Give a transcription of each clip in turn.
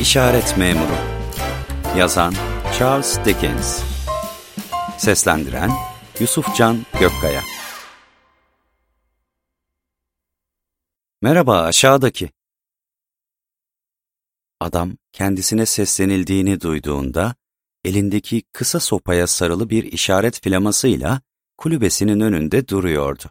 İşaret Memuru Yazan Charles Dickens Seslendiren Yusufcan Gökkaya Merhaba aşağıdaki. Adam kendisine seslenildiğini duyduğunda elindeki kısa sopaya sarılı bir işaret flamasıyla kulübesinin önünde duruyordu.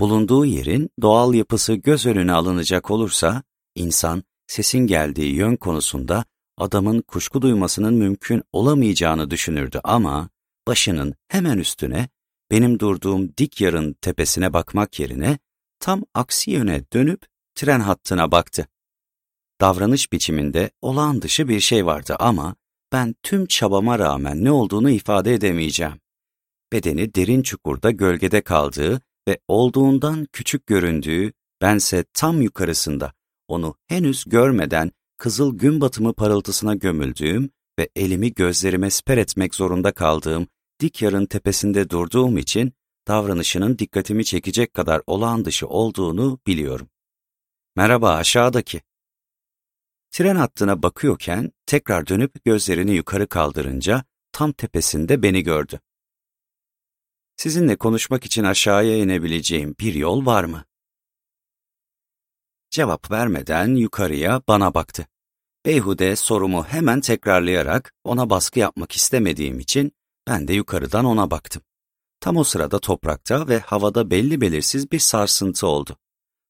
Bulunduğu yerin doğal yapısı göz önüne alınacak olursa, insan sesin geldiği yön konusunda adamın kuşku duymasının mümkün olamayacağını düşünürdü ama başının hemen üstüne benim durduğum dik yarın tepesine bakmak yerine tam aksi yöne dönüp tren hattına baktı. Davranış biçiminde olağan dışı bir şey vardı ama ben tüm çabama rağmen ne olduğunu ifade edemeyeceğim. Bedeni derin çukurda gölgede kaldığı ve olduğundan küçük göründüğü, bense tam yukarısında, onu henüz görmeden kızıl gün batımı parıltısına gömüldüğüm ve elimi gözlerime siper etmek zorunda kaldığım dik yarın tepesinde durduğum için davranışının dikkatimi çekecek kadar olağan dışı olduğunu biliyorum. Merhaba aşağıdaki. Tren hattına bakıyorken tekrar dönüp gözlerini yukarı kaldırınca tam tepesinde beni gördü. Sizinle konuşmak için aşağıya inebileceğim bir yol var mı? Cevap vermeden yukarıya bana baktı. Beyhude sorumu hemen tekrarlayarak ona baskı yapmak istemediğim için ben de yukarıdan ona baktım. Tam o sırada toprakta ve havada belli belirsiz bir sarsıntı oldu.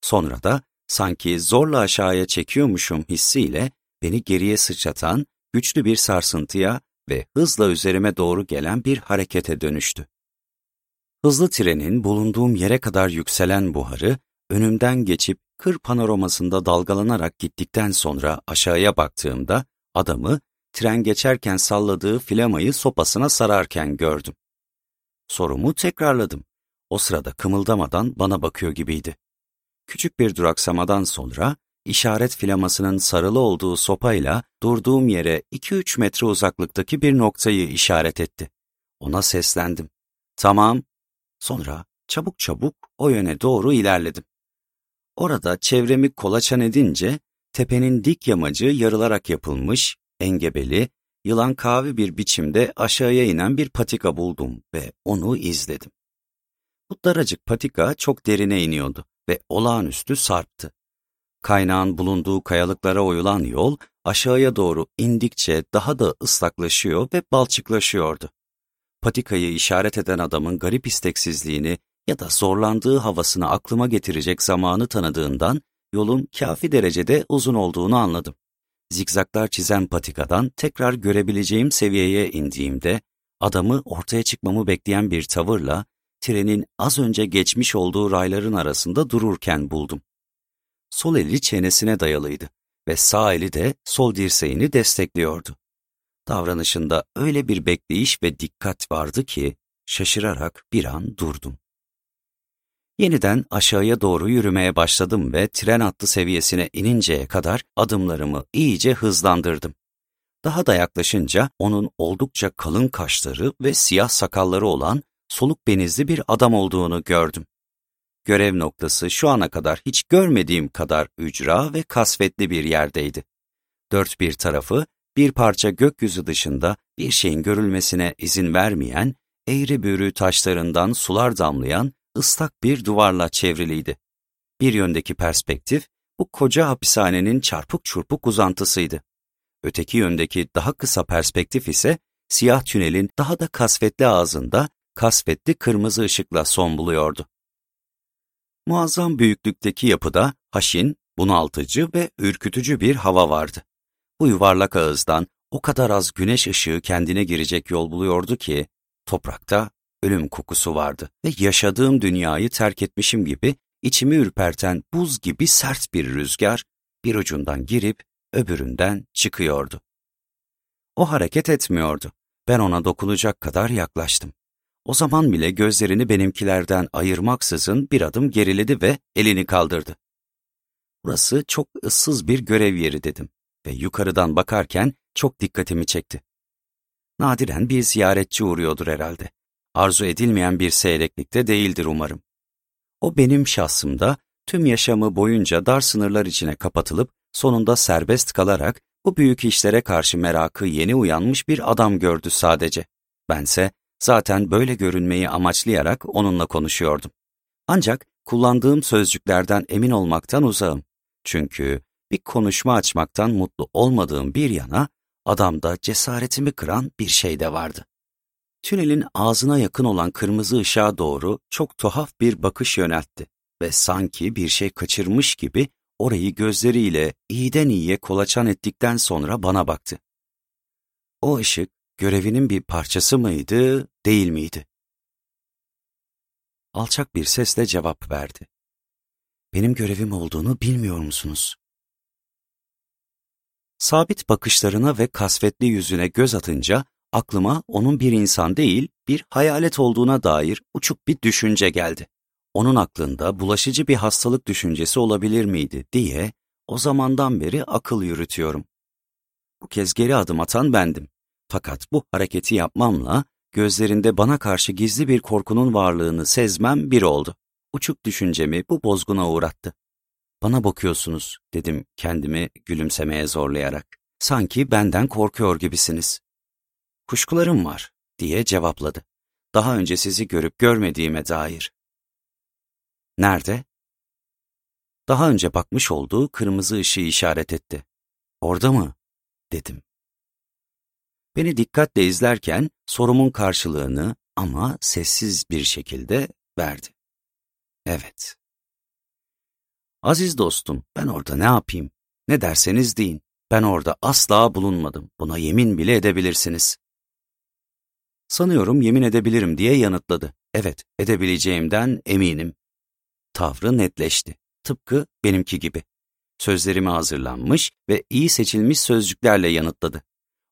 Sonra da sanki zorla aşağıya çekiyormuşum hissiyle beni geriye sıçratan güçlü bir sarsıntıya ve hızla üzerime doğru gelen bir harekete dönüştü. Hızlı trenin bulunduğum yere kadar yükselen buharı önümden geçip kır panoramasında dalgalanarak gittikten sonra aşağıya baktığımda adamı tren geçerken salladığı flamayı sopasına sararken gördüm. Sorumu tekrarladım. O sırada kımıldamadan bana bakıyor gibiydi. Küçük bir duraksamadan sonra işaret flamasının sarılı olduğu sopayla durduğum yere 2-3 metre uzaklıktaki bir noktayı işaret etti. Ona seslendim. Tamam. Sonra çabuk çabuk o yöne doğru ilerledim. Orada çevremi kolaçan edince tepenin dik yamacı yarılarak yapılmış, engebeli, yılan kavi bir biçimde aşağıya inen bir patika buldum ve onu izledim. Bu daracık patika çok derine iniyordu ve olağanüstü sarptı. Kaynağın bulunduğu kayalıklara oyulan yol aşağıya doğru indikçe daha da ıslaklaşıyor ve balçıklaşıyordu. Patikayı işaret eden adamın garip isteksizliğini ya da zorlandığı havasını aklıma getirecek zamanı tanıdığından yolun kafi derecede uzun olduğunu anladım. Zikzaklar çizen patikadan tekrar görebileceğim seviyeye indiğimde adamı ortaya çıkmamı bekleyen bir tavırla trenin az önce geçmiş olduğu rayların arasında dururken buldum. Sol eli çenesine dayalıydı ve sağ eli de sol dirseğini destekliyordu. Davranışında öyle bir bekleyiş ve dikkat vardı ki şaşırarak bir an durdum. Yeniden aşağıya doğru yürümeye başladım ve tren hattı seviyesine ininceye kadar adımlarımı iyice hızlandırdım. Daha da yaklaşınca onun oldukça kalın kaşları ve siyah sakalları olan soluk benizli bir adam olduğunu gördüm. Görev noktası şu ana kadar hiç görmediğim kadar ücra ve kasvetli bir yerdeydi. Dört bir tarafı bir parça gökyüzü dışında bir şeyin görülmesine izin vermeyen, eğri büğrü taşlarından sular damlayan ıslak bir duvarla çevriliydi. Bir yöndeki perspektif, bu koca hapishanenin çarpık çurpuk uzantısıydı. Öteki yöndeki daha kısa perspektif ise, siyah tünelin daha da kasvetli ağzında, kasvetli kırmızı ışıkla son buluyordu. Muazzam büyüklükteki yapıda haşin, bunaltıcı ve ürkütücü bir hava vardı. Bu yuvarlak ağızdan o kadar az güneş ışığı kendine girecek yol buluyordu ki, toprakta ölüm kokusu vardı ve yaşadığım dünyayı terk etmişim gibi içimi ürperten buz gibi sert bir rüzgar bir ucundan girip öbüründen çıkıyordu. O hareket etmiyordu. Ben ona dokunacak kadar yaklaştım. O zaman bile gözlerini benimkilerden ayırmaksızın bir adım geriledi ve elini kaldırdı. Burası çok ıssız bir görev yeri dedim ve yukarıdan bakarken çok dikkatimi çekti. Nadiren bir ziyaretçi uğruyordur herhalde arzu edilmeyen bir seyreklikte değildir umarım. O benim şahsımda tüm yaşamı boyunca dar sınırlar içine kapatılıp sonunda serbest kalarak Bu büyük işlere karşı merakı yeni uyanmış bir adam gördü sadece. Bense zaten böyle görünmeyi amaçlayarak onunla konuşuyordum. Ancak kullandığım sözcüklerden emin olmaktan uzağım. Çünkü bir konuşma açmaktan mutlu olmadığım bir yana adamda cesaretimi kıran bir şey de vardı. Tünelin ağzına yakın olan kırmızı ışığa doğru çok tuhaf bir bakış yöneltti ve sanki bir şey kaçırmış gibi orayı gözleriyle iyiden iyiye kolaçan ettikten sonra bana baktı. O ışık görevinin bir parçası mıydı, değil miydi? Alçak bir sesle cevap verdi. Benim görevim olduğunu bilmiyor musunuz? Sabit bakışlarına ve kasvetli yüzüne göz atınca aklıma onun bir insan değil, bir hayalet olduğuna dair uçuk bir düşünce geldi. Onun aklında bulaşıcı bir hastalık düşüncesi olabilir miydi diye o zamandan beri akıl yürütüyorum. Bu kez geri adım atan bendim. Fakat bu hareketi yapmamla gözlerinde bana karşı gizli bir korkunun varlığını sezmem bir oldu. Uçuk düşüncemi bu bozguna uğrattı. Bana bakıyorsunuz, dedim kendimi gülümsemeye zorlayarak. Sanki benden korkuyor gibisiniz. Kuşkularım var, diye cevapladı. Daha önce sizi görüp görmediğime dair. Nerede? Daha önce bakmış olduğu kırmızı ışığı işaret etti. Orada mı? dedim. Beni dikkatle izlerken sorumun karşılığını ama sessiz bir şekilde verdi. Evet. Aziz dostum, ben orada ne yapayım? Ne derseniz deyin. Ben orada asla bulunmadım. Buna yemin bile edebilirsiniz. Sanıyorum yemin edebilirim diye yanıtladı. Evet, edebileceğimden eminim. Tavrı netleşti. Tıpkı benimki gibi. Sözlerime hazırlanmış ve iyi seçilmiş sözcüklerle yanıtladı.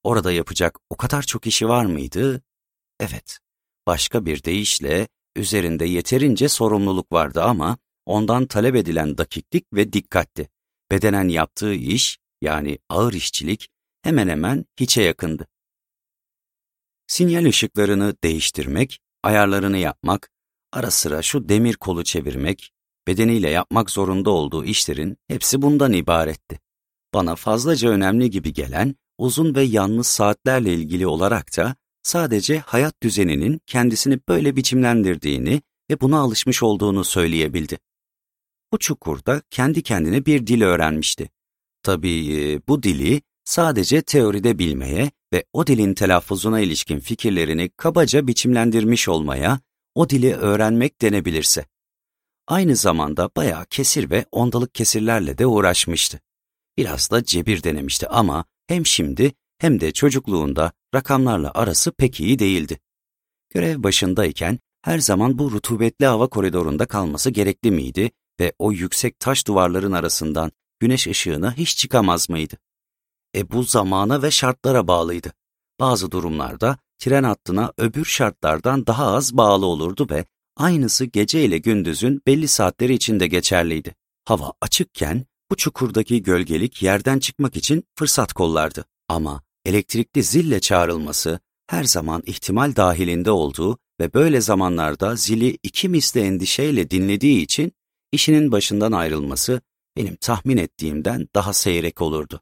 Orada yapacak o kadar çok işi var mıydı? Evet. Başka bir deyişle üzerinde yeterince sorumluluk vardı ama ondan talep edilen dakiklik ve dikkatti. Bedenen yaptığı iş, yani ağır işçilik, hemen hemen hiçe yakındı. Sinyal ışıklarını değiştirmek, ayarlarını yapmak, ara sıra şu demir kolu çevirmek, bedeniyle yapmak zorunda olduğu işlerin hepsi bundan ibaretti. Bana fazlaca önemli gibi gelen uzun ve yalnız saatlerle ilgili olarak da sadece hayat düzeninin kendisini böyle biçimlendirdiğini ve buna alışmış olduğunu söyleyebildi. Bu çukurda kendi kendine bir dil öğrenmişti. Tabii e, bu dili sadece teoride bilmeye ve o dilin telaffuzuna ilişkin fikirlerini kabaca biçimlendirmiş olmaya, o dili öğrenmek denebilirse. Aynı zamanda bayağı kesir ve ondalık kesirlerle de uğraşmıştı. Biraz da cebir denemişti ama hem şimdi hem de çocukluğunda rakamlarla arası pek iyi değildi. Görev başındayken her zaman bu rutubetli hava koridorunda kalması gerekli miydi ve o yüksek taş duvarların arasından güneş ışığına hiç çıkamaz mıydı? E bu zamana ve şartlara bağlıydı. Bazı durumlarda tren hattına öbür şartlardan daha az bağlı olurdu ve aynısı gece ile gündüzün belli saatleri içinde geçerliydi. Hava açıkken bu çukurdaki gölgelik yerden çıkmak için fırsat kollardı. Ama elektrikli zille çağrılması her zaman ihtimal dahilinde olduğu ve böyle zamanlarda zili iki misli endişeyle dinlediği için işinin başından ayrılması benim tahmin ettiğimden daha seyrek olurdu.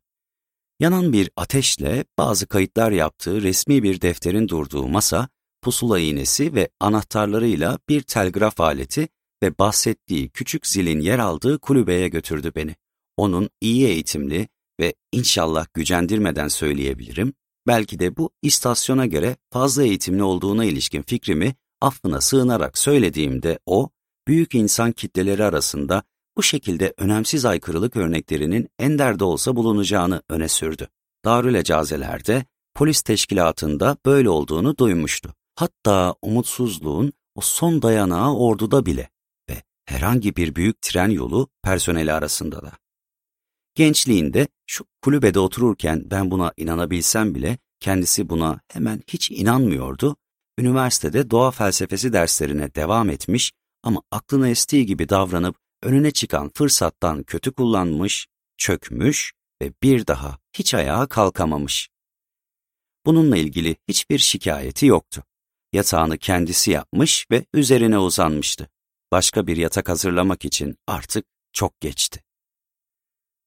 Yanan bir ateşle bazı kayıtlar yaptığı resmi bir defterin durduğu masa, pusula iğnesi ve anahtarlarıyla bir telgraf aleti ve bahsettiği küçük zilin yer aldığı kulübeye götürdü beni. Onun iyi eğitimli ve inşallah gücendirmeden söyleyebilirim, belki de bu istasyona göre fazla eğitimli olduğuna ilişkin fikrimi affına sığınarak söylediğimde o, büyük insan kitleleri arasında bu şekilde önemsiz aykırılık örneklerinin ender de olsa bulunacağını öne sürdü. Darül Ecazeler'de polis teşkilatında böyle olduğunu duymuştu. Hatta umutsuzluğun o son dayanağı orduda bile ve herhangi bir büyük tren yolu personeli arasında da. Gençliğinde şu kulübede otururken ben buna inanabilsem bile kendisi buna hemen hiç inanmıyordu. Üniversitede doğa felsefesi derslerine devam etmiş ama aklına estiği gibi davranıp önüne çıkan fırsattan kötü kullanmış, çökmüş ve bir daha hiç ayağa kalkamamış. Bununla ilgili hiçbir şikayeti yoktu. Yatağını kendisi yapmış ve üzerine uzanmıştı. Başka bir yatak hazırlamak için artık çok geçti.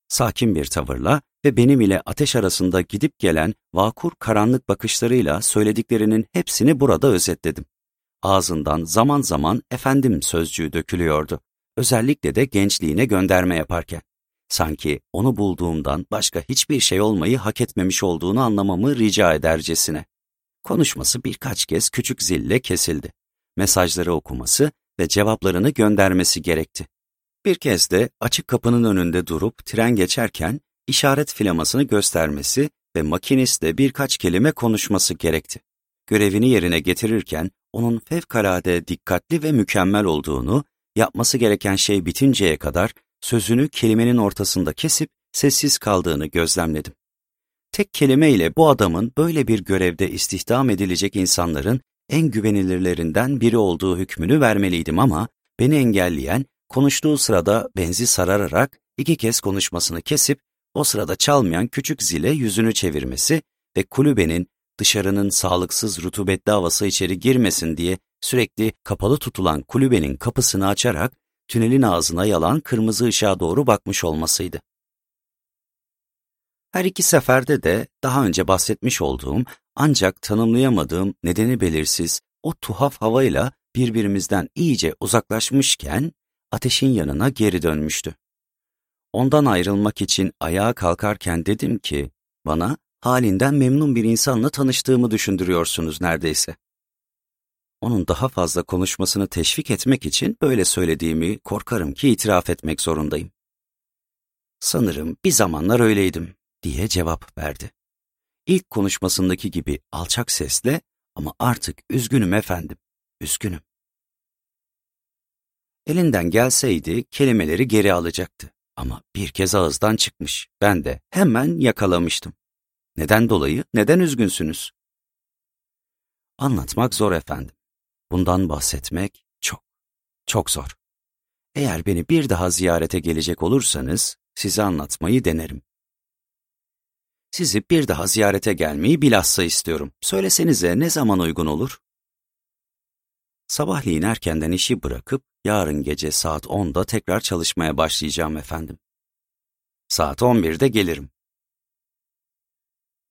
Sakin bir tavırla ve benim ile ateş arasında gidip gelen vakur karanlık bakışlarıyla söylediklerinin hepsini burada özetledim. Ağzından zaman zaman efendim sözcüğü dökülüyordu. Özellikle de gençliğine gönderme yaparken. Sanki onu bulduğumdan başka hiçbir şey olmayı hak etmemiş olduğunu anlamamı rica edercesine. Konuşması birkaç kez küçük zille kesildi. Mesajları okuması ve cevaplarını göndermesi gerekti. Bir kez de açık kapının önünde durup tren geçerken işaret filamasını göstermesi ve makinistle birkaç kelime konuşması gerekti. Görevini yerine getirirken onun fevkalade dikkatli ve mükemmel olduğunu, yapması gereken şey bitinceye kadar sözünü kelimenin ortasında kesip sessiz kaldığını gözlemledim. Tek kelimeyle bu adamın böyle bir görevde istihdam edilecek insanların en güvenilirlerinden biri olduğu hükmünü vermeliydim ama beni engelleyen konuştuğu sırada benzi sarararak iki kez konuşmasını kesip o sırada çalmayan küçük zile yüzünü çevirmesi ve kulübenin dışarının sağlıksız rutubetli havası içeri girmesin diye sürekli kapalı tutulan kulübenin kapısını açarak tünelin ağzına yalan kırmızı ışığa doğru bakmış olmasıydı. Her iki seferde de daha önce bahsetmiş olduğum ancak tanımlayamadığım nedeni belirsiz o tuhaf havayla birbirimizden iyice uzaklaşmışken ateşin yanına geri dönmüştü. Ondan ayrılmak için ayağa kalkarken dedim ki, bana halinden memnun bir insanla tanıştığımı düşündürüyorsunuz neredeyse. Onun daha fazla konuşmasını teşvik etmek için böyle söylediğimi korkarım ki itiraf etmek zorundayım. Sanırım bir zamanlar öyleydim diye cevap verdi. İlk konuşmasındaki gibi alçak sesle ama artık üzgünüm efendim, üzgünüm. Elinden gelseydi kelimeleri geri alacaktı. Ama bir kez ağızdan çıkmış. Ben de hemen yakalamıştım. Neden dolayı, neden üzgünsünüz? Anlatmak zor efendim. Bundan bahsetmek çok, çok zor. Eğer beni bir daha ziyarete gelecek olursanız size anlatmayı denerim. Sizi bir daha ziyarete gelmeyi bilhassa istiyorum. Söylesenize ne zaman uygun olur? Sabahleyin erkenden işi bırakıp yarın gece saat 10'da tekrar çalışmaya başlayacağım efendim. Saat 11'de gelirim.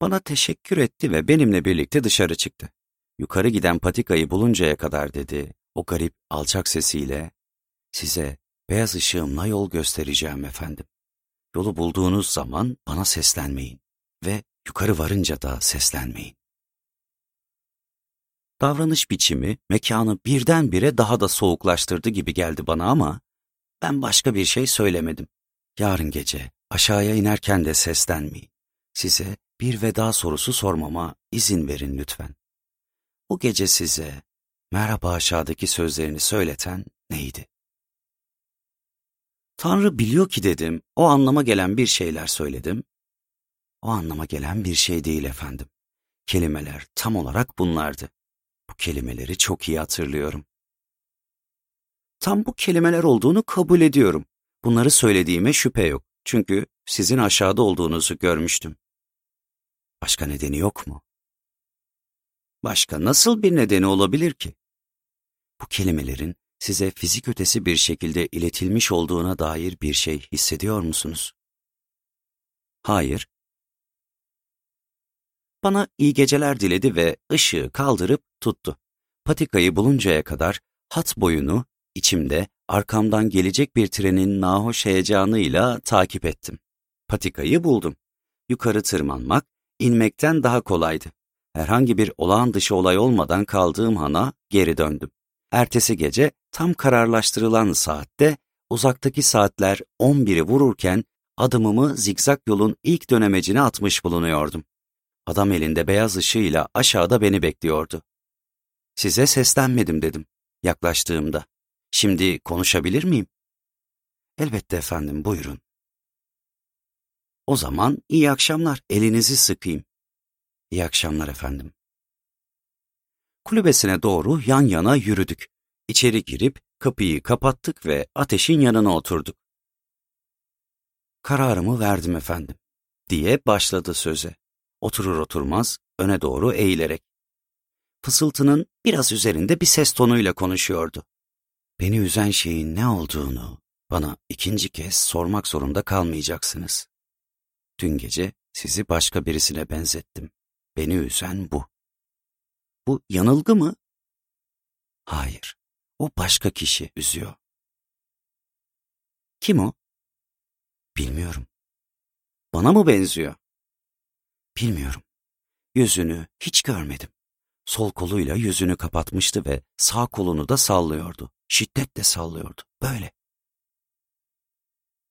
Bana teşekkür etti ve benimle birlikte dışarı çıktı. Yukarı giden patikayı buluncaya kadar dedi, o garip alçak sesiyle, size beyaz ışığımla yol göstereceğim efendim. Yolu bulduğunuz zaman bana seslenmeyin ve yukarı varınca da seslenmeyin. Davranış biçimi mekanı birdenbire daha da soğuklaştırdı gibi geldi bana ama ben başka bir şey söylemedim. Yarın gece aşağıya inerken de seslenmeyin. Size bir veda sorusu sormama izin verin lütfen. Bu gece size merhaba aşağıdaki sözlerini söyleten neydi? Tanrı biliyor ki dedim, o anlama gelen bir şeyler söyledim. O anlama gelen bir şey değil efendim. Kelimeler tam olarak bunlardı. Bu kelimeleri çok iyi hatırlıyorum. Tam bu kelimeler olduğunu kabul ediyorum. Bunları söylediğime şüphe yok. Çünkü sizin aşağıda olduğunuzu görmüştüm. Başka nedeni yok mu? Başka nasıl bir nedeni olabilir ki? Bu kelimelerin size fizik ötesi bir şekilde iletilmiş olduğuna dair bir şey hissediyor musunuz? Hayır. Bana iyi geceler diledi ve ışığı kaldırıp tuttu. Patikayı buluncaya kadar hat boyunu içimde arkamdan gelecek bir trenin nahoş heyecanıyla takip ettim. Patikayı buldum. Yukarı tırmanmak, inmekten daha kolaydı. Herhangi bir olağan dışı olay olmadan kaldığım hana geri döndüm. Ertesi gece tam kararlaştırılan saatte uzaktaki saatler 11'i vururken adımımı zigzag yolun ilk dönemecine atmış bulunuyordum. Adam elinde beyaz ışığıyla aşağıda beni bekliyordu. Size seslenmedim dedim yaklaştığımda. Şimdi konuşabilir miyim? Elbette efendim buyurun. O zaman iyi akşamlar elinizi sıkayım. İyi akşamlar efendim. Kulübesine doğru yan yana yürüdük. İçeri girip kapıyı kapattık ve ateşin yanına oturduk. Kararımı verdim efendim, diye başladı söze. Oturur oturmaz öne doğru eğilerek fısıltının biraz üzerinde bir ses tonuyla konuşuyordu. Beni üzen şeyin ne olduğunu bana ikinci kez sormak zorunda kalmayacaksınız. Dün gece sizi başka birisine benzettim. Beni üzen bu. Bu yanılgı mı? Hayır, o başka kişi üzüyor. Kim o? Bilmiyorum. Bana mı benziyor? Bilmiyorum. Yüzünü hiç görmedim. Sol koluyla yüzünü kapatmıştı ve sağ kolunu da sallıyordu. Şiddetle sallıyordu. Böyle.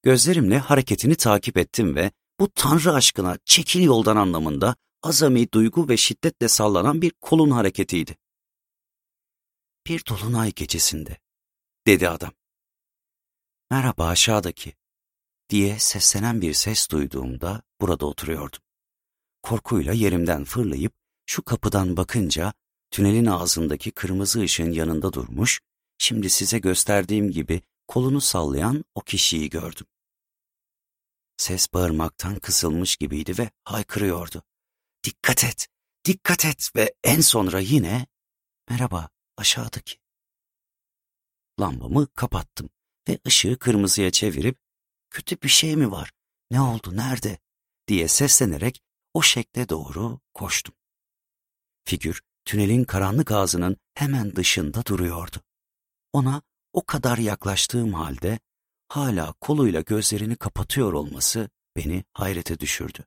Gözlerimle hareketini takip ettim ve bu tanrı aşkına çekil yoldan anlamında azami duygu ve şiddetle sallanan bir kolun hareketiydi. Bir dolunay gecesinde, dedi adam. Merhaba aşağıdaki, diye seslenen bir ses duyduğumda burada oturuyordum. Korkuyla yerimden fırlayıp şu kapıdan bakınca tünelin ağzındaki kırmızı ışığın yanında durmuş, şimdi size gösterdiğim gibi kolunu sallayan o kişiyi gördüm. Ses bağırmaktan kısılmış gibiydi ve haykırıyordu. Dikkat et, dikkat et ve en sonra yine merhaba aşağıdaki. Lambamı kapattım ve ışığı kırmızıya çevirip kötü bir şey mi var, ne oldu, nerede diye seslenerek o şekle doğru koştum. Figür tünelin karanlık ağzının hemen dışında duruyordu. Ona o kadar yaklaştığım halde hala koluyla gözlerini kapatıyor olması beni hayrete düşürdü.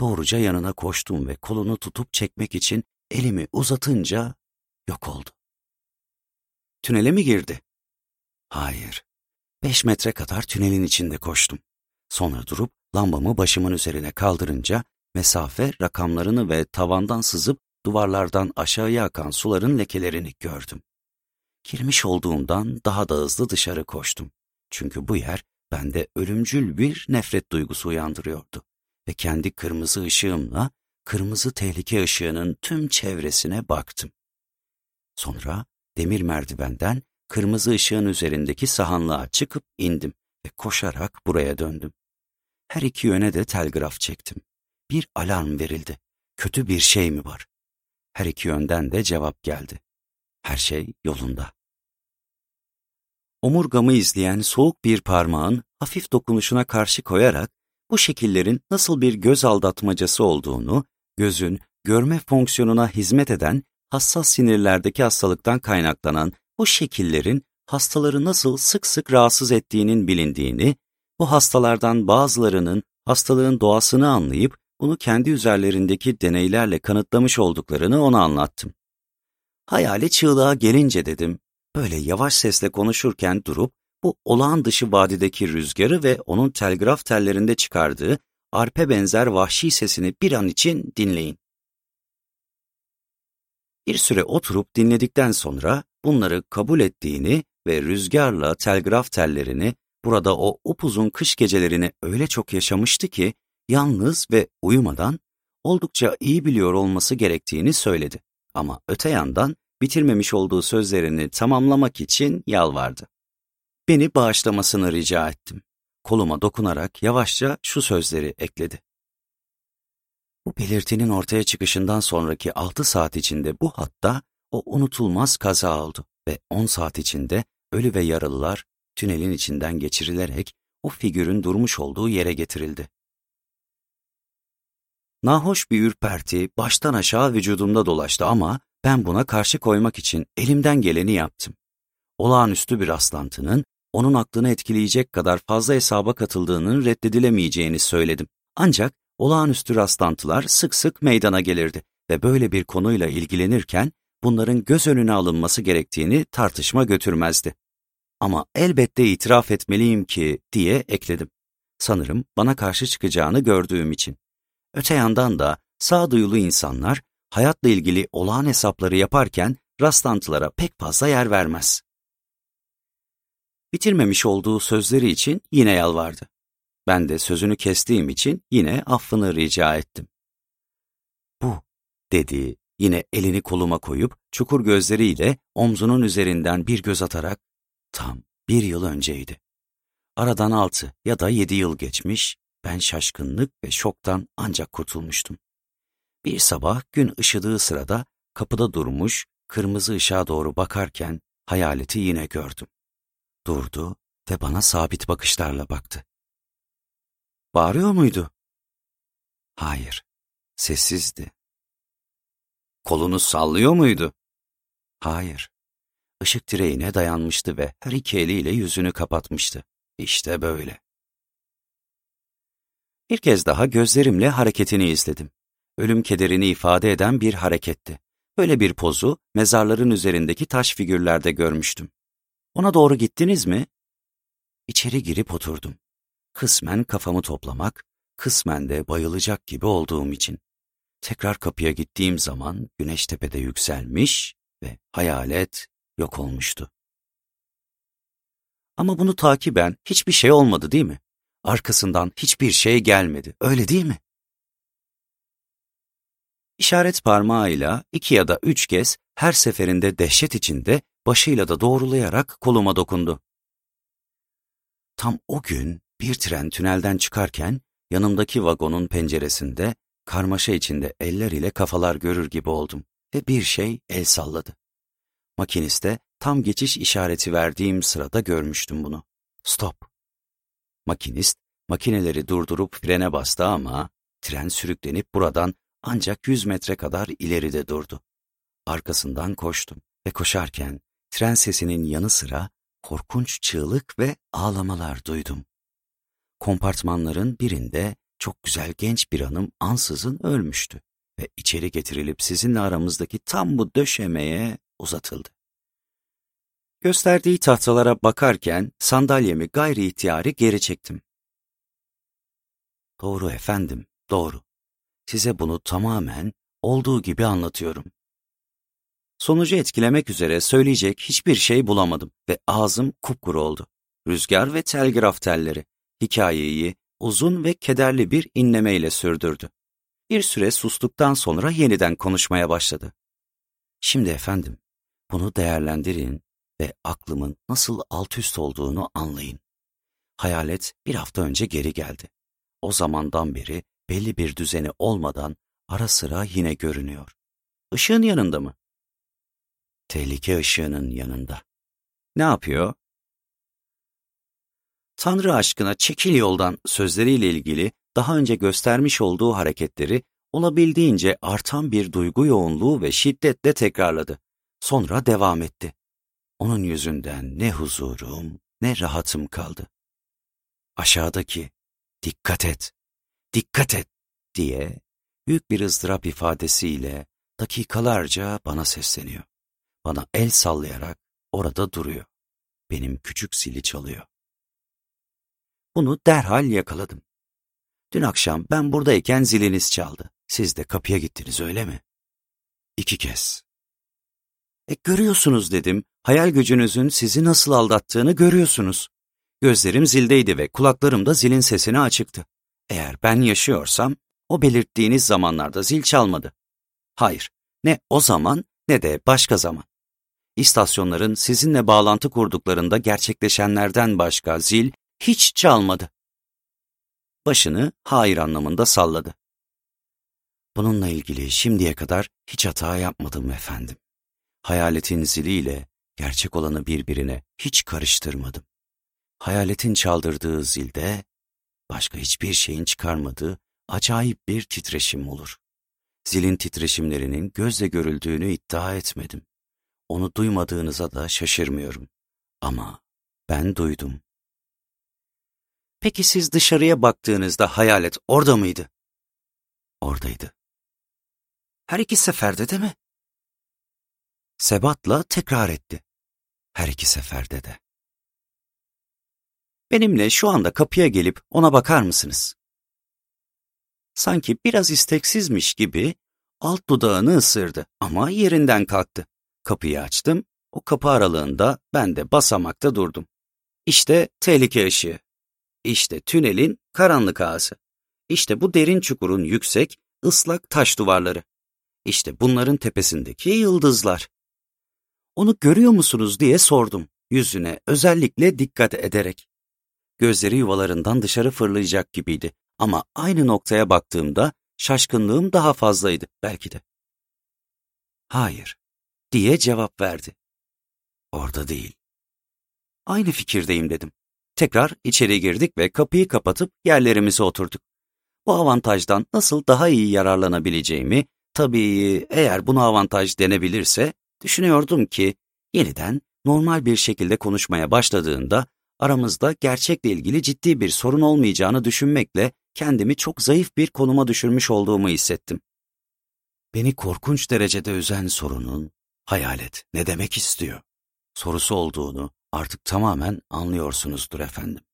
Doğruca yanına koştum ve kolunu tutup çekmek için elimi uzatınca yok oldu. Tünele mi girdi? Hayır. Beş metre kadar tünelin içinde koştum. Sonra durup lambamı başımın üzerine kaldırınca mesafe rakamlarını ve tavandan sızıp duvarlardan aşağıya akan suların lekelerini gördüm. Girmiş olduğumdan daha da hızlı dışarı koştum. Çünkü bu yer bende ölümcül bir nefret duygusu uyandırıyordu. Ve kendi kırmızı ışığımla kırmızı tehlike ışığının tüm çevresine baktım. Sonra demir merdivenden kırmızı ışığın üzerindeki sahanlığa çıkıp indim ve koşarak buraya döndüm. Her iki yöne de telgraf çektim. Bir alarm verildi. Kötü bir şey mi var? Her iki yönden de cevap geldi. Her şey yolunda. Omurgamı izleyen soğuk bir parmağın hafif dokunuşuna karşı koyarak bu şekillerin nasıl bir göz aldatmacası olduğunu, gözün görme fonksiyonuna hizmet eden hassas sinirlerdeki hastalıktan kaynaklanan bu şekillerin hastaları nasıl sık sık rahatsız ettiğinin bilindiğini, bu hastalardan bazılarının hastalığın doğasını anlayıp bunu kendi üzerlerindeki deneylerle kanıtlamış olduklarını ona anlattım. Hayali çığlığa gelince dedim, böyle yavaş sesle konuşurken durup bu olağan dışı vadideki rüzgarı ve onun telgraf tellerinde çıkardığı arpe benzer vahşi sesini bir an için dinleyin. Bir süre oturup dinledikten sonra bunları kabul ettiğini ve rüzgarla telgraf tellerini burada o upuzun kış gecelerini öyle çok yaşamıştı ki yalnız ve uyumadan oldukça iyi biliyor olması gerektiğini söyledi. Ama öte yandan bitirmemiş olduğu sözlerini tamamlamak için yalvardı. Beni bağışlamasını rica ettim. Koluma dokunarak yavaşça şu sözleri ekledi. Bu belirtinin ortaya çıkışından sonraki altı saat içinde bu hatta o unutulmaz kaza oldu ve on saat içinde ölü ve yaralılar tünelin içinden geçirilerek o figürün durmuş olduğu yere getirildi. Nahoş bir ürperti baştan aşağı vücudumda dolaştı ama ben buna karşı koymak için elimden geleni yaptım. Olağanüstü bir rastlantının onun aklını etkileyecek kadar fazla hesaba katıldığının reddedilemeyeceğini söyledim. Ancak olağanüstü rastlantılar sık sık meydana gelirdi ve böyle bir konuyla ilgilenirken bunların göz önüne alınması gerektiğini tartışma götürmezdi. Ama elbette itiraf etmeliyim ki diye ekledim. Sanırım bana karşı çıkacağını gördüğüm için. Öte yandan da sağduyulu insanlar hayatla ilgili olağan hesapları yaparken rastlantılara pek fazla yer vermez. Bitirmemiş olduğu sözleri için yine yalvardı. Ben de sözünü kestiğim için yine affını rica ettim. Bu, dedi, yine elini koluma koyup çukur gözleriyle omzunun üzerinden bir göz atarak, tam bir yıl önceydi. Aradan altı ya da yedi yıl geçmiş, ben şaşkınlık ve şoktan ancak kurtulmuştum. Bir sabah gün ışıdığı sırada kapıda durmuş, kırmızı ışığa doğru bakarken hayaleti yine gördüm. Durdu ve bana sabit bakışlarla baktı. Bağırıyor muydu? Hayır, sessizdi. Kolunu sallıyor muydu? Hayır. Işık direğine dayanmıştı ve her iki eliyle yüzünü kapatmıştı. İşte böyle. Bir kez daha gözlerimle hareketini izledim. Ölüm kederini ifade eden bir hareketti. Böyle bir pozu mezarların üzerindeki taş figürlerde görmüştüm. Ona doğru gittiniz mi? İçeri girip oturdum. Kısmen kafamı toplamak, kısmen de bayılacak gibi olduğum için. Tekrar kapıya gittiğim zaman güneş tepede yükselmiş ve hayalet yok olmuştu. Ama bunu takiben hiçbir şey olmadı değil mi? Arkasından hiçbir şey gelmedi, öyle değil mi? İşaret parmağıyla iki ya da üç kez her seferinde dehşet içinde başıyla da doğrulayarak koluma dokundu. Tam o gün bir tren tünelden çıkarken yanımdaki vagonun penceresinde karmaşa içinde eller ile kafalar görür gibi oldum ve bir şey el salladı. Makiniste tam geçiş işareti verdiğim sırada görmüştüm bunu. Stop. Makinist makineleri durdurup frene bastı ama tren sürüklenip buradan ancak yüz metre kadar ileride durdu. Arkasından koştum ve koşarken tren sesinin yanı sıra korkunç çığlık ve ağlamalar duydum. Kompartmanların birinde çok güzel genç bir hanım ansızın ölmüştü ve içeri getirilip sizinle aramızdaki tam bu döşemeye uzatıldı. Gösterdiği tahtalara bakarken sandalyemi gayri ihtiyari geri çektim. Doğru efendim, doğru. Size bunu tamamen olduğu gibi anlatıyorum. Sonucu etkilemek üzere söyleyecek hiçbir şey bulamadım ve ağzım kupkuru oldu. Rüzgar ve telgraf telleri hikayeyi uzun ve kederli bir inlemeyle sürdürdü. Bir süre sustuktan sonra yeniden konuşmaya başladı. Şimdi efendim, bunu değerlendirin ve aklımın nasıl alt üst olduğunu anlayın. Hayalet bir hafta önce geri geldi. O zamandan beri belli bir düzeni olmadan ara sıra yine görünüyor. Işığın yanında mı? Tehlike ışığının yanında. Ne yapıyor? Tanrı aşkına çekil yoldan sözleriyle ilgili daha önce göstermiş olduğu hareketleri olabildiğince artan bir duygu yoğunluğu ve şiddetle tekrarladı. Sonra devam etti. Onun yüzünden ne huzurum ne rahatım kaldı. Aşağıdaki dikkat et, dikkat et diye büyük bir ızdırap ifadesiyle dakikalarca bana sesleniyor. Bana el sallayarak orada duruyor. Benim küçük zili çalıyor. Bunu derhal yakaladım. Dün akşam ben buradayken ziliniz çaldı. Siz de kapıya gittiniz öyle mi? İki kez. E görüyorsunuz dedim. Hayal gücünüzün sizi nasıl aldattığını görüyorsunuz. Gözlerim zildeydi ve kulaklarım da zilin sesine açıktı. Eğer ben yaşıyorsam o belirttiğiniz zamanlarda zil çalmadı. Hayır, ne o zaman ne de başka zaman. İstasyonların sizinle bağlantı kurduklarında gerçekleşenlerden başka zil hiç çalmadı. Başını hayır anlamında salladı. Bununla ilgili şimdiye kadar hiç hata yapmadım efendim. Hayaletin ziliyle gerçek olanı birbirine hiç karıştırmadım. Hayaletin çaldırdığı zilde başka hiçbir şeyin çıkarmadığı acayip bir titreşim olur. Zilin titreşimlerinin gözle görüldüğünü iddia etmedim. Onu duymadığınıza da şaşırmıyorum. Ama ben duydum. Peki siz dışarıya baktığınızda hayalet orada mıydı? Oradaydı. Her iki seferde de mi? Sebatla tekrar etti. Her iki seferde de. Benimle şu anda kapıya gelip ona bakar mısınız? Sanki biraz isteksizmiş gibi alt dudağını ısırdı ama yerinden kalktı. Kapıyı açtım, o kapı aralığında ben de basamakta durdum. İşte tehlike ışığı. İşte tünelin karanlık ağzı. İşte bu derin çukurun yüksek, ıslak taş duvarları. İşte bunların tepesindeki yıldızlar. Onu görüyor musunuz diye sordum yüzüne özellikle dikkat ederek. Gözleri yuvalarından dışarı fırlayacak gibiydi ama aynı noktaya baktığımda şaşkınlığım daha fazlaydı belki de. Hayır, diye cevap verdi. Orada değil. Aynı fikirdeyim dedim. Tekrar içeri girdik ve kapıyı kapatıp yerlerimize oturduk. bu avantajdan nasıl daha iyi yararlanabileceğimi, tabii eğer buna avantaj denebilirse, düşünüyordum ki yeniden normal bir şekilde konuşmaya başladığında aramızda gerçekle ilgili ciddi bir sorun olmayacağını düşünmekle kendimi çok zayıf bir konuma düşürmüş olduğumu hissettim. Beni korkunç derecede üzen sorunun, hayalet ne demek istiyor, sorusu olduğunu artık tamamen anlıyorsunuzdur efendim.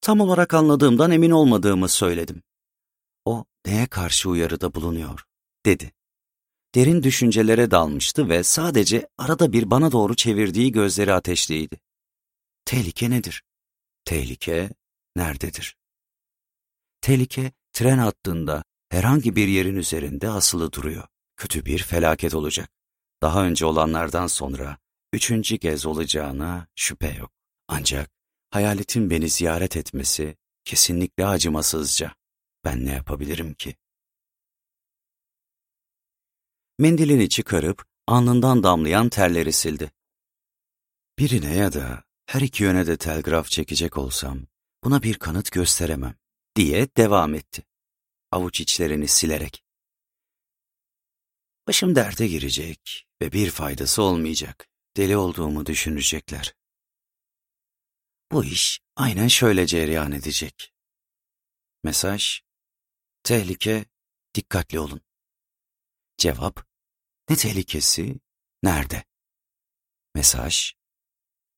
Tam olarak anladığımdan emin olmadığımı söyledim. O neye karşı uyarıda bulunuyor, dedi. Derin düşüncelere dalmıştı ve sadece arada bir bana doğru çevirdiği gözleri ateşliydi. Tehlike nedir? Tehlike nerededir? Tehlike tren hattında herhangi bir yerin üzerinde asılı duruyor. Kötü bir felaket olacak. Daha önce olanlardan sonra üçüncü kez olacağına şüphe yok. Ancak hayaletin beni ziyaret etmesi kesinlikle acımasızca. Ben ne yapabilirim ki? Mendilini çıkarıp alnından damlayan terleri sildi. Birine ya da her iki yöne de telgraf çekecek olsam buna bir kanıt gösteremem diye devam etti. Avuç içlerini silerek. Başım derde girecek ve bir faydası olmayacak. Deli olduğumu düşünecekler. Bu iş aynen şöyle cereyan edecek. Mesaj, tehlike, dikkatli olun. Cevap, ne tehlikesi, nerede? Mesaj,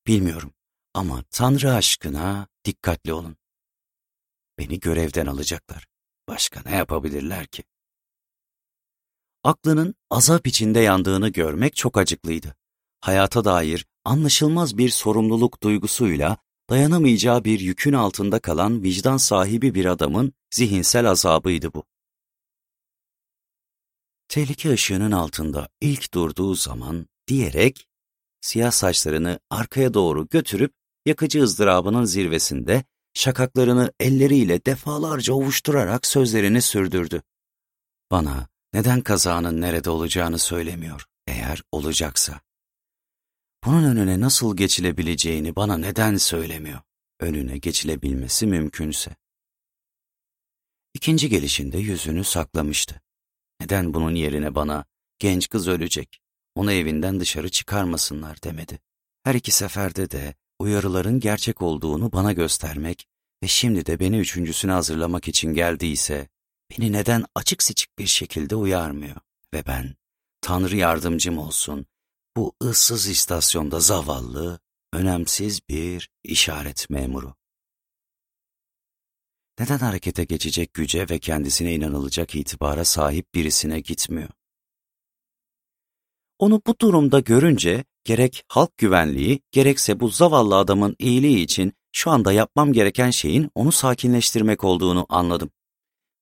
bilmiyorum ama Tanrı aşkına dikkatli olun. Beni görevden alacaklar. Başka ne yapabilirler ki? Aklının azap içinde yandığını görmek çok acıklıydı. Hayata dair anlaşılmaz bir sorumluluk duygusuyla dayanamayacağı bir yükün altında kalan vicdan sahibi bir adamın zihinsel azabıydı bu. Tehlike ışığının altında ilk durduğu zaman diyerek siyah saçlarını arkaya doğru götürüp yakıcı ızdırabının zirvesinde şakaklarını elleriyle defalarca ovuşturarak sözlerini sürdürdü. Bana neden kazanın nerede olacağını söylemiyor eğer olacaksa. Bunun önüne nasıl geçilebileceğini bana neden söylemiyor? Önüne geçilebilmesi mümkünse. İkinci gelişinde yüzünü saklamıştı. Neden bunun yerine bana genç kız ölecek, onu evinden dışarı çıkarmasınlar demedi. Her iki seferde de uyarıların gerçek olduğunu bana göstermek ve şimdi de beni üçüncüsüne hazırlamak için geldiyse, beni neden açık seçik bir şekilde uyarmıyor ve ben, Tanrı yardımcım olsun, bu ıssız istasyonda zavallı, önemsiz bir işaret memuru. Neden harekete geçecek güce ve kendisine inanılacak itibara sahip birisine gitmiyor? Onu bu durumda görünce gerek halk güvenliği gerekse bu zavallı adamın iyiliği için şu anda yapmam gereken şeyin onu sakinleştirmek olduğunu anladım.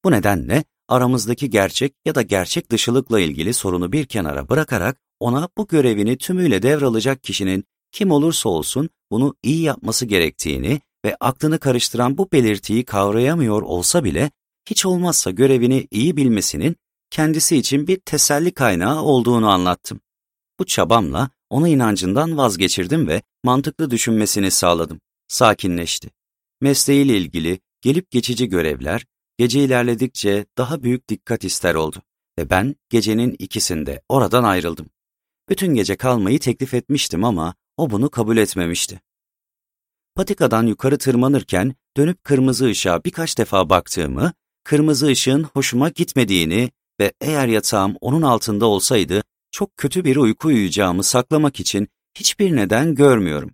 Bu nedenle aramızdaki gerçek ya da gerçek dışılıkla ilgili sorunu bir kenara bırakarak ona bu görevini tümüyle devralacak kişinin kim olursa olsun bunu iyi yapması gerektiğini ve aklını karıştıran bu belirtiyi kavrayamıyor olsa bile hiç olmazsa görevini iyi bilmesinin kendisi için bir teselli kaynağı olduğunu anlattım. Bu çabamla onu inancından vazgeçirdim ve mantıklı düşünmesini sağladım. Sakinleşti. Mesleğiyle ilgili gelip geçici görevler gece ilerledikçe daha büyük dikkat ister oldu ve ben gecenin ikisinde oradan ayrıldım. Bütün gece kalmayı teklif etmiştim ama o bunu kabul etmemişti. Patikadan yukarı tırmanırken dönüp kırmızı ışığa birkaç defa baktığımı, kırmızı ışığın hoşuma gitmediğini ve eğer yatağım onun altında olsaydı çok kötü bir uyku uyuyacağımı saklamak için hiçbir neden görmüyorum.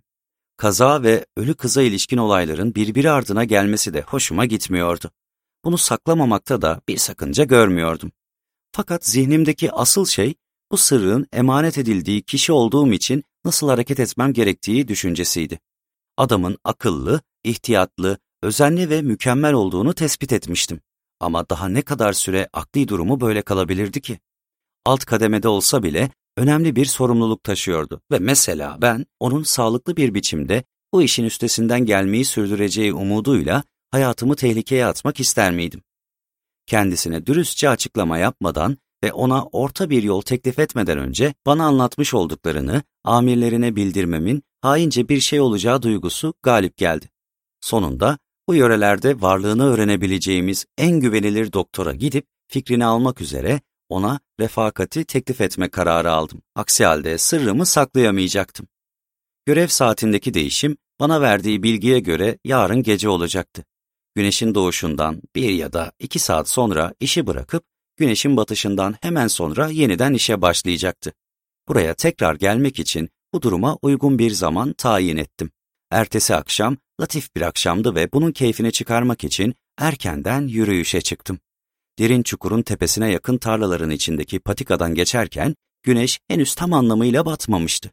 Kaza ve ölü kıza ilişkin olayların birbiri ardına gelmesi de hoşuma gitmiyordu. Bunu saklamamakta da bir sakınca görmüyordum. Fakat zihnimdeki asıl şey bu sırrın emanet edildiği kişi olduğum için nasıl hareket etmem gerektiği düşüncesiydi. Adamın akıllı, ihtiyatlı, özenli ve mükemmel olduğunu tespit etmiştim. Ama daha ne kadar süre akli durumu böyle kalabilirdi ki? Alt kademede olsa bile önemli bir sorumluluk taşıyordu ve mesela ben onun sağlıklı bir biçimde bu işin üstesinden gelmeyi sürdüreceği umuduyla hayatımı tehlikeye atmak ister miydim? Kendisine dürüstçe açıklama yapmadan ve ona orta bir yol teklif etmeden önce bana anlatmış olduklarını amirlerine bildirmemin haince bir şey olacağı duygusu galip geldi. Sonunda Bu yörelerde varlığını öğrenebileceğimiz en güvenilir doktora gidip fikrini almak üzere ona refakati teklif etme kararı aldım. Aksi halde sırrımı saklayamayacaktım. Görev saatindeki değişim bana verdiği bilgiye göre yarın gece olacaktı. Güneşin doğuşundan bir ya da iki saat sonra işi bırakıp güneşin batışından hemen sonra yeniden işe başlayacaktı. Buraya tekrar gelmek için bu duruma uygun bir zaman tayin ettim. Ertesi akşam latif bir akşamdı ve bunun keyfini çıkarmak için erkenden yürüyüşe çıktım. Derin çukurun tepesine yakın tarlaların içindeki patikadan geçerken güneş henüz tam anlamıyla batmamıştı.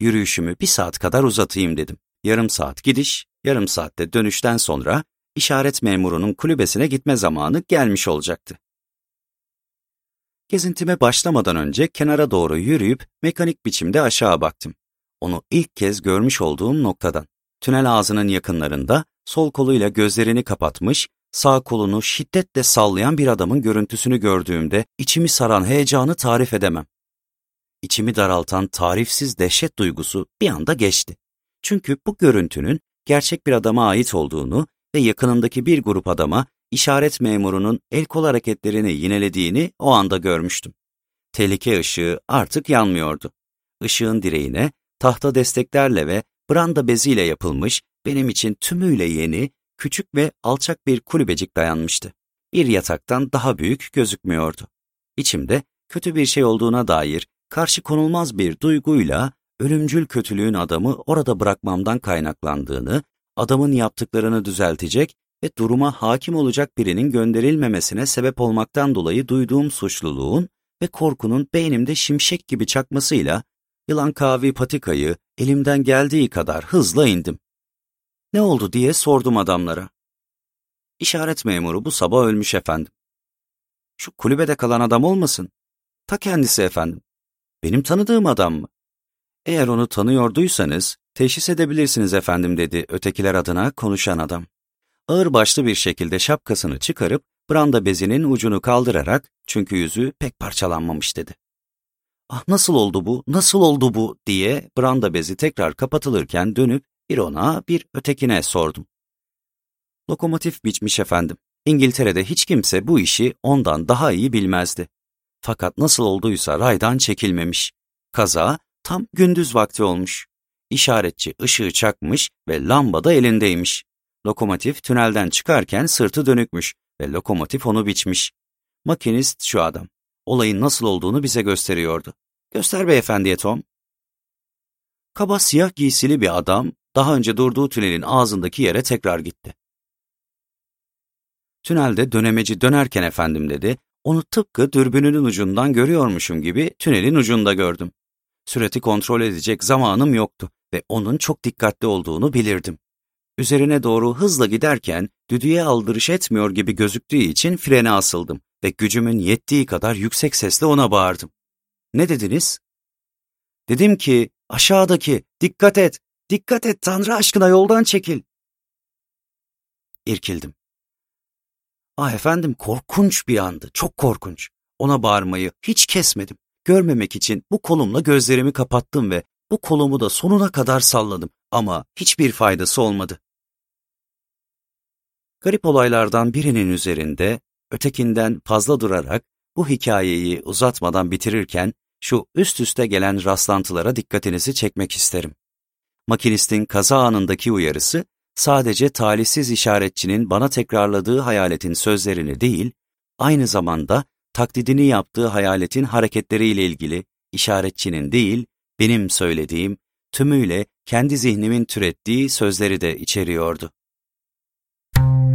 Yürüyüşümü bir saat kadar uzatayım dedim. Yarım saat gidiş, yarım saatte dönüşten sonra işaret memurunun kulübesine gitme zamanı gelmiş olacaktı. Gezintime başlamadan önce kenara doğru yürüyüp mekanik biçimde aşağı baktım. Onu ilk kez görmüş olduğum noktadan. Tünel ağzının yakınlarında sol koluyla gözlerini kapatmış, sağ kolunu şiddetle sallayan bir adamın görüntüsünü gördüğümde içimi saran heyecanı tarif edemem. İçimi daraltan tarifsiz dehşet duygusu bir anda geçti. Çünkü bu görüntünün gerçek bir adama ait olduğunu ve yakınındaki bir grup adama işaret memurunun el kol hareketlerini yinelediğini o anda görmüştüm. Tehlike ışığı artık yanmıyordu. Işığın direğine tahta desteklerle ve branda beziyle yapılmış, benim için tümüyle yeni, küçük ve alçak bir kulübecik dayanmıştı. Bir yataktan daha büyük gözükmüyordu. İçimde kötü bir şey olduğuna dair karşı konulmaz bir duyguyla ölümcül kötülüğün adamı orada bırakmamdan kaynaklandığını, adamın yaptıklarını düzeltecek ve duruma hakim olacak birinin gönderilmemesine sebep olmaktan dolayı duyduğum suçluluğun ve korkunun beynimde şimşek gibi çakmasıyla yılan kavi patikayı elimden geldiği kadar hızla indim. Ne oldu diye sordum adamlara. İşaret memuru bu sabah ölmüş efendim. Şu kulübede kalan adam olmasın? Ta kendisi efendim. Benim tanıdığım adam mı? Eğer onu tanıyorduysanız teşhis edebilirsiniz efendim dedi ötekiler adına konuşan adam. Ağırbaşlı bir şekilde şapkasını çıkarıp branda bezinin ucunu kaldırarak çünkü yüzü pek parçalanmamış dedi. Ah nasıl oldu bu, nasıl oldu bu diye branda bezi tekrar kapatılırken dönüp bir ona bir ötekine sordum. Lokomotif biçmiş efendim. İngiltere'de hiç kimse bu işi ondan daha iyi bilmezdi. Fakat nasıl olduysa raydan çekilmemiş. Kaza tam gündüz vakti olmuş. İşaretçi ışığı çakmış ve lamba da elindeymiş. Lokomotif tünelden çıkarken sırtı dönükmüş ve lokomotif onu biçmiş. Makinist şu adam. Olayın nasıl olduğunu bize gösteriyordu. Göster beyefendiye Tom. Kaba siyah giysili bir adam daha önce durduğu tünelin ağzındaki yere tekrar gitti. Tünelde dönemeci dönerken efendim dedi, onu tıpkı dürbününün ucundan görüyormuşum gibi tünelin ucunda gördüm. Süreti kontrol edecek zamanım yoktu ve onun çok dikkatli olduğunu bilirdim. Üzerine doğru hızla giderken düdüğe aldırış etmiyor gibi gözüktüğü için frene asıldım ve gücümün yettiği kadar yüksek sesle ona bağırdım. Ne dediniz? Dedim ki aşağıdaki dikkat et, dikkat et Tanrı aşkına yoldan çekil. İrkildim. Ah efendim korkunç bir andı, çok korkunç. Ona bağırmayı hiç kesmedim. Görmemek için bu kolumla gözlerimi kapattım ve bu kolumu da sonuna kadar salladım ama hiçbir faydası olmadı. Garip olaylardan birinin üzerinde, ötekinden fazla durarak bu hikayeyi uzatmadan bitirirken şu üst üste gelen rastlantılara dikkatinizi çekmek isterim. Makinistin kaza anındaki uyarısı sadece talihsiz işaretçinin bana tekrarladığı hayaletin sözlerini değil, aynı zamanda taklidini yaptığı hayaletin hareketleriyle ilgili işaretçinin değil, benim söylediğim, tümüyle kendi zihnimin türettiği sözleri de içeriyordu. Müzik